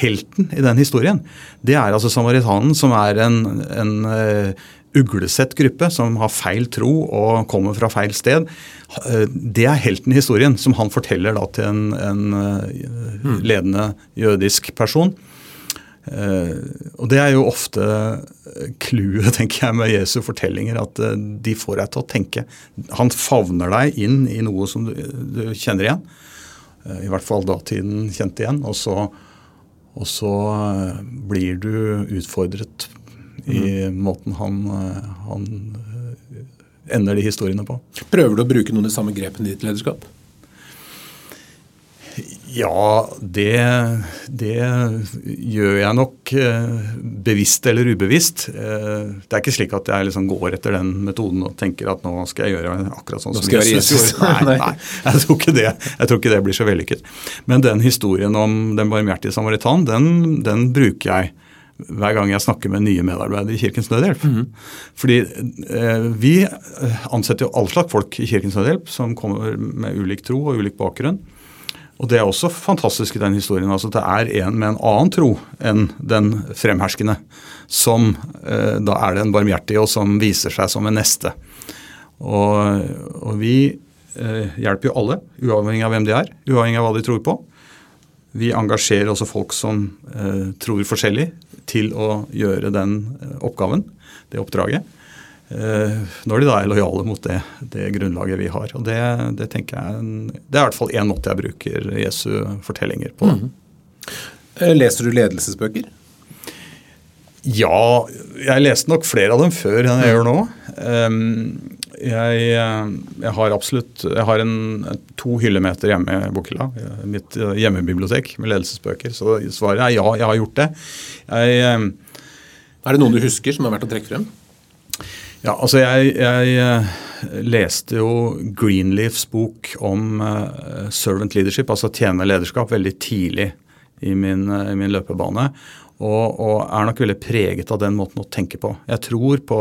helten i den historien. Det er altså samaritanen som er en, en uh, uglesett gruppe som har feil tro og kommer fra feil sted. Eh, det er helten i historien, som han forteller da til en, en mm. ledende jødisk person. Uh, og Det er jo ofte clouet (laughs) tenker jeg, med Jesu fortellinger, at de får deg til å tenke. Han favner deg inn i noe som du, du kjenner igjen. I hvert fall datiden kjente igjen. Og så, og så blir du utfordret i måten han, eh, han eh, ender de historiene på. Prøver du å bruke noen av de samme grepene i ditt lederskap? Ja, det, det, gjør jeg nok eh, bevisst eller ubevisst. Det er ikke slik at jeg liksom går etter den metoden og tenker at nå skal jeg gjøre akkurat sånn som Jesus gjorde. (laughs) Nei, nei jeg, tror ikke det, jeg tror ikke det blir så vellykket. Men den historien om den barmhjertige samaritan, den, den bruker jeg hver gang jeg snakker med nye medarbeidere i Kirkens Nødhjelp. Mm. Fordi eh, vi ansetter jo all slags folk i Kirkens Nødhjelp som kommer med ulik tro og ulik bakgrunn. Og Det er også fantastisk i den historien. altså Det er en med en annen tro enn den fremherskende, som eh, da er den barmhjertige, og som viser seg som en neste. Og, og vi eh, hjelper jo alle, uavhengig av hvem de er, uavhengig av hva de tror på. Vi engasjerer også folk som eh, tror forskjellig, til å gjøre den eh, oppgaven, det oppdraget. Eh, når de da er lojale mot det, det grunnlaget vi har. Og det, det, tenker jeg det er i hvert fall én måte jeg bruker Jesu fortellinger på. Mm. Leser du ledelsesbøker? Ja, jeg leste nok flere av dem før enn jeg mm. gjør nå. Ehm, jeg, jeg, har absolutt jeg har en, to hyllemeter hjemme i Bokhylla. Mitt hjemmebibliotek med ledelsesbøker. Så svaret er ja, jeg har gjort det. Jeg, er det noen du husker som er verdt å trekke frem? Ja, altså jeg, jeg eh, leste jo Greenleafs bok om servant leadership, altså tjene lederskap, veldig tidlig i min, i min løpebane. Og, og, er nok veldig preget av den måten å tenke på. Jeg tror, på,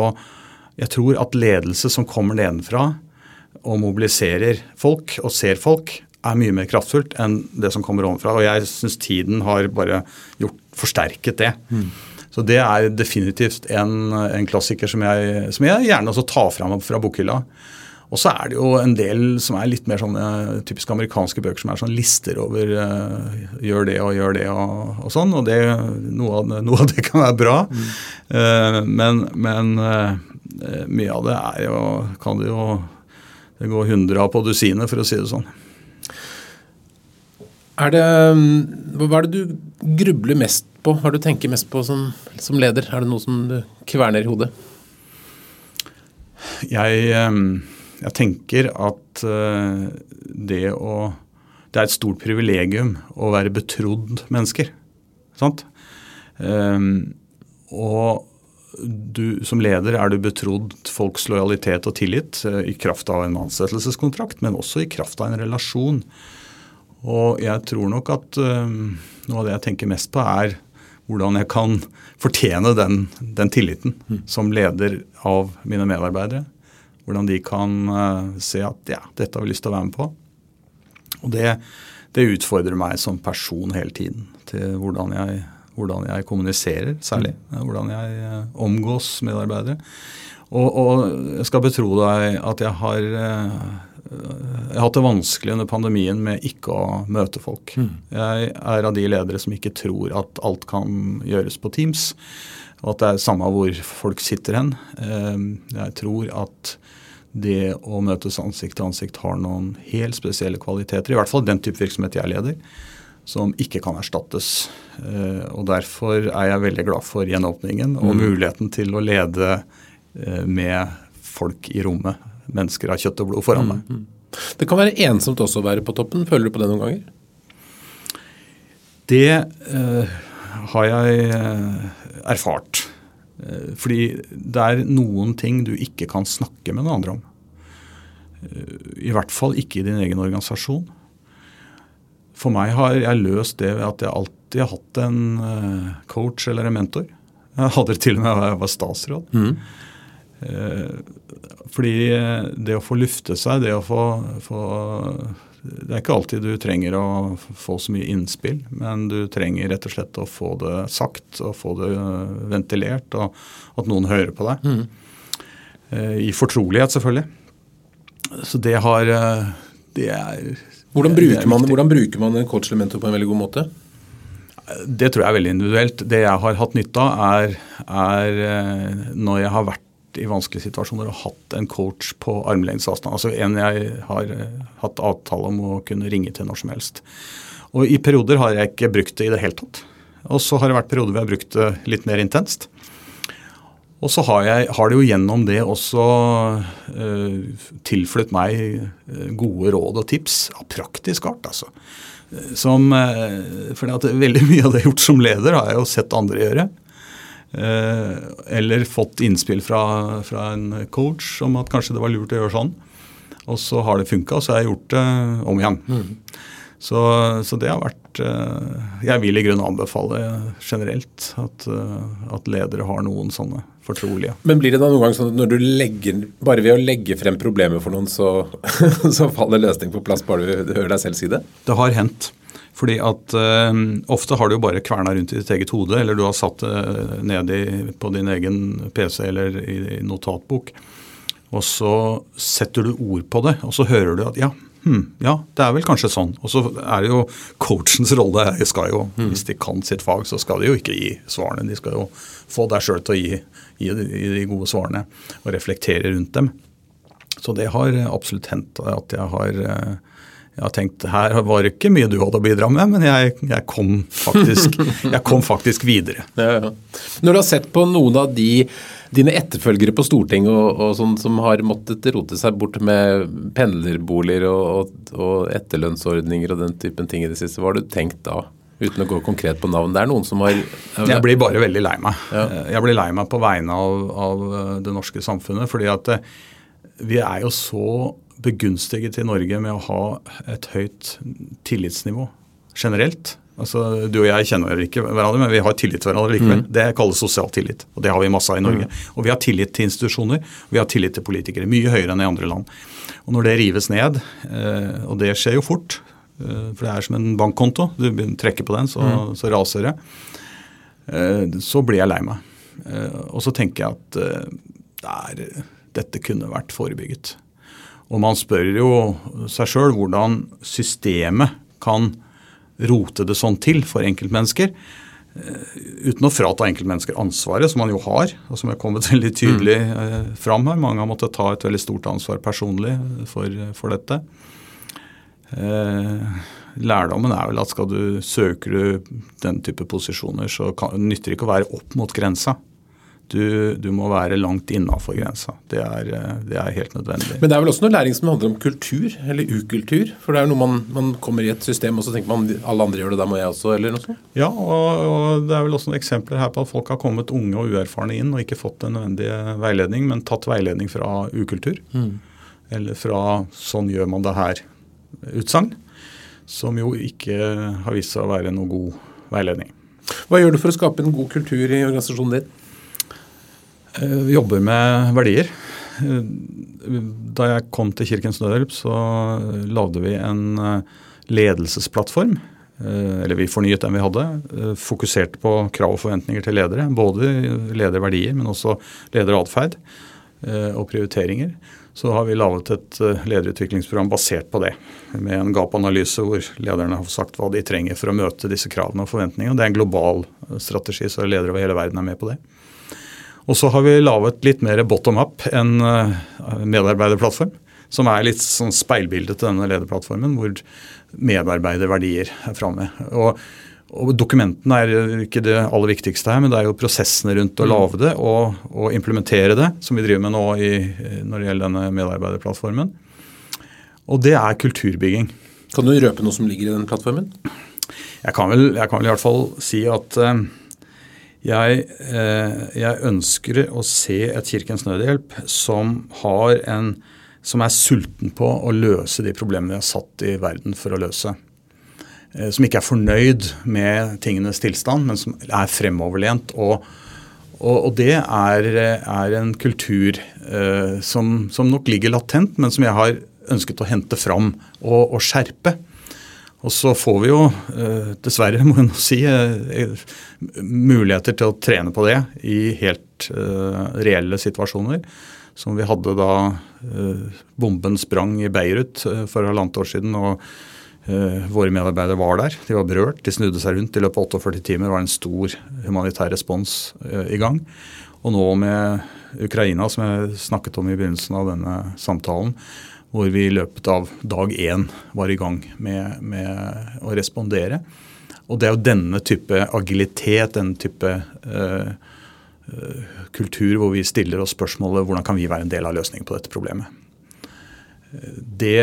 jeg tror at ledelse som kommer nedenfra og mobiliserer folk og ser folk, er mye mer kraftfullt enn det som kommer ovenfra. Og jeg syns tiden har bare gjort, forsterket det. Mm. Så det er definitivt en, en klassiker som jeg, som jeg, gjerne også tar fram fra bokhylla. Og så er det jo en del som er litt mer sånne typisk amerikanske bøker som er sånn lister over uh, gjør det og gjør det og, og sånn. Og det, noe, av, noe, av, det kan være bra. Mm. Uh, men, men uh, mye av det er jo kan det jo Det går hundre på dusinet, for å si det sånn. Er det, hva er det du grubler mest på? Hva er det du tenker mest på som, som, leder? Er det noe som du kverner i hodet? Jeg, jeg tenker at eh, det å Det er et stort privilegium å være betrodd mennesker. Sant? Og du, som leder er du betrodd folks lojalitet og tillit eh, i kraft av en ansettelseskontrakt, men også i kraft av en relasjon. Og jeg tror nok at uh, noe av det jeg tenker mest på, er hvordan jeg kan fortjene den, den tilliten mm. som leder av mine medarbeidere. Hvordan de kan uh, se at ja, dette har vi lyst til å være med på. Og det, det utfordrer meg som person hele tiden til hvordan jeg, hvordan jeg kommuniserer, særlig. Mm. Hvordan jeg uh, omgås medarbeidere. Og, og, jeg skal betro deg at jeg har jeg har hatt det vanskelig under pandemien med ikke å møte folk. Mm. Jeg er av de ledere som ikke tror at alt kan gjøres på Teams, og at det er samme hvor folk sitter hen. Ehm, jeg tror at det å møtes ansikt til ansikt har noen helt spesielle kvaliteter, i hvert fall den type virksomhet jeg leder, som ikke kan erstattes. Ehm, og Derfor er jeg veldig glad for gjenåpningen og mm. muligheten til å lede eh, med folk i rommet mennesker av kjøtt og blod foran meg. Mm, mm. Det kan være ensomt også å være på toppen. Føler du på det noen ganger? Det eh, har jeg eh, erfart. Eh, fordi det er noen ting du ikke kan snakke med noen andre om. Eh, I hvert fall ikke i din egen organisasjon. For meg har jeg løst det ved at jeg alltid har hatt en eh, coach eller en mentor. Jeg hadde det til og med da jeg var statsråd. Mm. Fordi det å få lufte seg, det å få, få, Det er ikke alltid du trenger å få så mye innspill, men du trenger rett og slett å få det sagt og få det ventilert, og at noen hører på deg. Mm. I fortrolighet, selvfølgelig. Så det har Det er hvordan bruker, man, hvordan bruker man en coach eller mentor på en veldig god måte? Det tror jeg er veldig individuelt. Det jeg har hatt nytte av, er, er når jeg har vært i vanskelige situasjoner og hatt en coach på armlengdes avstand. Altså en jeg har eh, hatt avtale om å kunne ringe til når som helst. Og i perioder har jeg ikke brukt det i det hele tatt. Og så har det vært perioder hvor jeg har brukt det litt mer intenst. Og så har, jeg, har det jo gjennom det også eh, tilflytt meg eh, gode råd og tips av praktisk art. altså. som For veldig (laughs) mye av det jeg har gjort som leder, har jeg jo sett andre gjøre. Eller fått innspill fra, fra en coach om at kanskje det var lurt å gjøre sånn. Og så har det funka, og så har jeg gjort det om igjen. Mm. Så, så, det har vært eh, Jeg vil i grunnen anbefale generelt at, eh, at, ledere har noen sånne fortrolige. Men blir det da noen gang sånn at når du legger, bare ved å legge frem problemet for noen, så, (laughs) så faller løsning på plass bare du hører deg selv si det? Det har hendt. Fordi at uh, Ofte har du jo bare kverna rundt i ditt eget hode, eller du har satt det uh, ned i, på din egen PC eller i, i notatbok. Og så setter du ord på det, og så hører du at ja, hm, ja, det er vel kanskje sånn. Og så er det jo coachens rolle. Jeg skal jo, mm. Hvis de kan sitt fag, så skal de jo ikke gi svarene. De skal jo få deg sjøl til å gi, gi, de gode svarene og reflektere rundt dem. Så det har absolutt hendt at jeg har, jeg har tenkt her var det ikke mye du hadde å bidra med, men jeg, jeg, kom, faktisk, (laughs) jeg kom faktisk videre. Ja, ja. Når du har sett på noen av de dine etterfølgere på Stortinget og, og sånn som har måttet rote seg bort med pendlerboliger og, og, og, etterlønnsordninger og den typen ting i det siste, hva har du tenkt da? Uten å gå konkret på navn. Det er noen som har Jeg blir bare veldig lei meg. Ja. Jeg blir lei meg på vegne av, av, det norske samfunnet. fordi at eh, vi er jo så begunstiget i Norge med å ha et høyt tillitsnivå generelt. Altså, Du og jeg kjenner ikke hverandre, men vi har tillit til hverandre likevel. Mm. Det kalles sosial tillit, og det har vi masse av i Norge. Mm. Og vi har tillit til institusjoner, og vi har tillit til politikere. Mye høyere enn i andre land. Og når det rives ned, eh, og det skjer jo fort, eh, for det er som en bankkonto, du trekker på den, så, mm. så raser det, eh, så blir jeg lei meg. Og så tenker jeg at der, dette kunne vært forebygget. Og man spør jo seg sjøl hvordan systemet kan rote det sånn til for enkeltmennesker. Eh, uten å frata enkeltmennesker ansvaret, som man jo har, og som er kommet (laughs) veldig tydelig mm. Eh, fram her. Mange har måttet ta et veldig stort ansvar personlig for, for dette. Eh, lærdommen er vel at skal du søker du den type posisjoner, så kan, nytter det ikke å være opp mot grensa. Du, du, må være langt innafor grensa. Det er, det er, helt nødvendig. Men det er vel også noe læring som handler om kultur, eller ukultur? For det er jo noe man, man kommer i et system og så tenker man alle andre gjør det, da må jeg også, eller noe sånt? Ja, og, og, det er vel også noen eksempler her på at folk har kommet unge og uerfarne inn og ikke fått den nødvendige veiledning, men tatt veiledning fra ukultur. Mm. Eller fra 'sånn gjør man det her'-utsagn. Som jo ikke har vist seg å være noe god veiledning. Hva gjør du for å skape en god kultur i organisasjonen din? Eh, jobber med verdier. Eh, da jeg kom til Kirkens Nødhjelp, så lagde vi en eh, ledelsesplattform. Eller vi fornyet den vi hadde. Fokuserte på krav og forventninger til ledere. Både lederverdier, men også lederatferd og prioriteringer. Så har vi laget et lederutviklingsprogram basert på det. Med en gap-analyse hvor lederne har sagt hva de trenger for å møte disse kravene og forventningene. Det er en global strategi, så ledere over hele verden er med på det. Og så har vi laget litt mer bottom up enn eh, medarbeiderplattform. Som er litt sånn speilbildet til denne lederplattformen, hvor medarbeiderverdier er framme. Og, og Dokumentene er ikke det aller viktigste her, men det er jo prosessene rundt å mm. lage det og, og implementere det, som vi driver med nå i, når det gjelder denne medarbeiderplattformen. Og det er kulturbygging. Kan du røpe noe som ligger i den plattformen? Jeg kan vel, jeg kan vel i hvert fall si at uh, jeg, eh, jeg, ønsker å se et Kirkens Nødhjelp som, en, som er sulten på å løse de problemene vi har satt i verden for å løse. Eh, som ikke er fornøyd med tingenes tilstand, men som er fremoverlent. Og, og, og det er, er, en kultur eh, som, som, nok ligger latent, men som jeg har ønsket å hente fram og, og skjerpe. Og så får vi jo, eh, dessverre (laughs) må jeg si, eh, muligheter til å trene på det i helt eh, reelle situasjoner. Som vi hadde da bomben sprang i Beirut for halvannet år siden. og Våre medarbeidere var der. De var berørt. De snudde seg rundt. I løpet av 48 timer var en stor humanitær respons i gang. Og nå med Ukraina, som jeg snakket om i begynnelsen av denne samtalen, hvor vi i løpet av dag én var i gang med, med, å respondere. Og det er jo denne type agilitet, denne type uh, kultur hvor vi stiller oss spørsmålet hvordan kan vi være en del av løsningen på dette problemet. Det,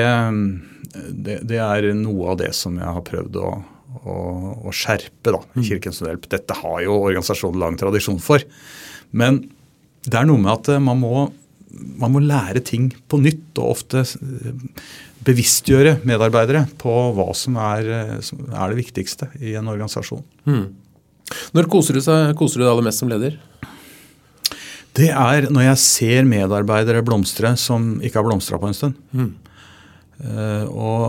det, det, er noe av det som jeg har prøvd å, å, å skjerpe da, i Kirkens Nødhjelp. Dette har jo organisasjonen lang tradisjon for. Men det er noe med at man må, man må lære ting på nytt, og ofte bevisstgjøre medarbeidere på hva som er, som er det viktigste i en organisasjon. Mm. Når koser du, seg, koser du deg aller mest som leder? Det er når jeg ser medarbeidere blomstre som ikke har blomstra på en stund. Mm. Uh, og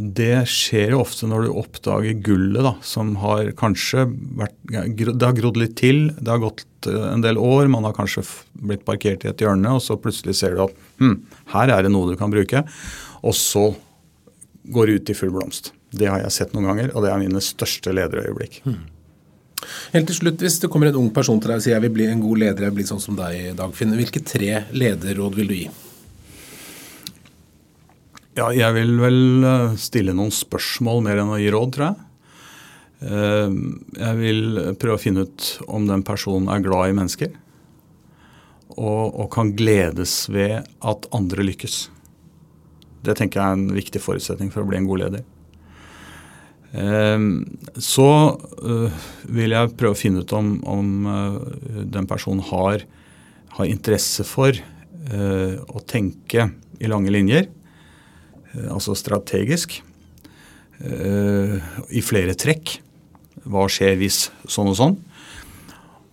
det skjer jo ofte når du oppdager gullet da, som har kanskje vært Det har grodd litt til, det har gått en del år, man har kanskje blitt parkert i et hjørne, og så plutselig ser du at hm, her er det noe du kan bruke. Og så går det ut i full blomst. Det har jeg sett noen ganger, og det er mine største lederøyeblikk. Hmm. Helt til slutt, Hvis det kommer en ung person til deg og sier jeg vil bli en god leder, jeg vil bli sånn som deg, Dagfinn, hvilke tre lederråd vil du gi? Ja, jeg vil vel eh, stille noen spørsmål mer enn å gi råd, tror jeg. Eh, jeg vil prøve å finne ut om den personen er glad i mennesker. Og, og kan gledes ved at andre lykkes. Det tenker jeg er en viktig forutsetning for å bli en god leder. Ehm, så vil jeg prøve å finne ut om, om den personen har, har interesse for å tenke i lange linjer, altså strategisk, i flere trekk. Hva skjer hvis sånn og sånn?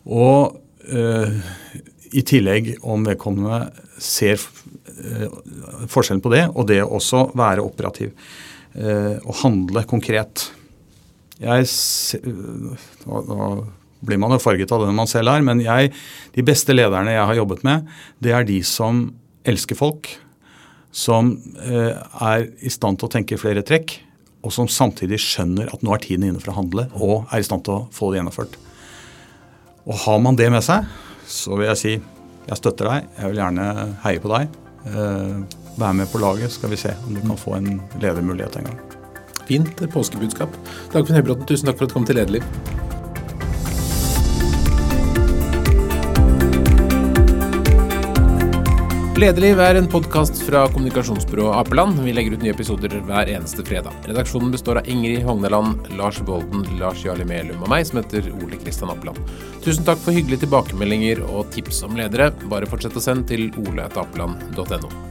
Og i tillegg om vedkommende ser Eh, forskjellen på det og det også være operativ. Eh, og handle konkret. Jeg, nå blir man jo farget av den man selv er, men jeg, de beste lederne jeg har jobbet med, det er de som elsker folk, som eh, er i stand til å tenke flere trekk, og som samtidig skjønner at nå er tiden inne for å handle, og er i stand til å få det gjennomført. Og har man det med seg, så vil jeg si jeg støtter deg, jeg vil gjerne heie på deg. Eh, være med på laget, skal vi se om du kan få en ledermulighet en gang. Fint påskebudskap. Dagfinn Høybråten, tusen takk for at du kom til Lederliv. Lederliv er en podkast fra kommunikasjonsbyrået Apeland. Vi legger ut nye episoder hver eneste fredag. Redaksjonen består av Ingrid Hogneland, Lars Bolden, Lars Jarli Melum og meg, som heter Ole Kristian Apeland. Tusen takk for hyggelige tilbakemeldinger og tips om ledere. Bare fortsett å sende til oleetapeland.no.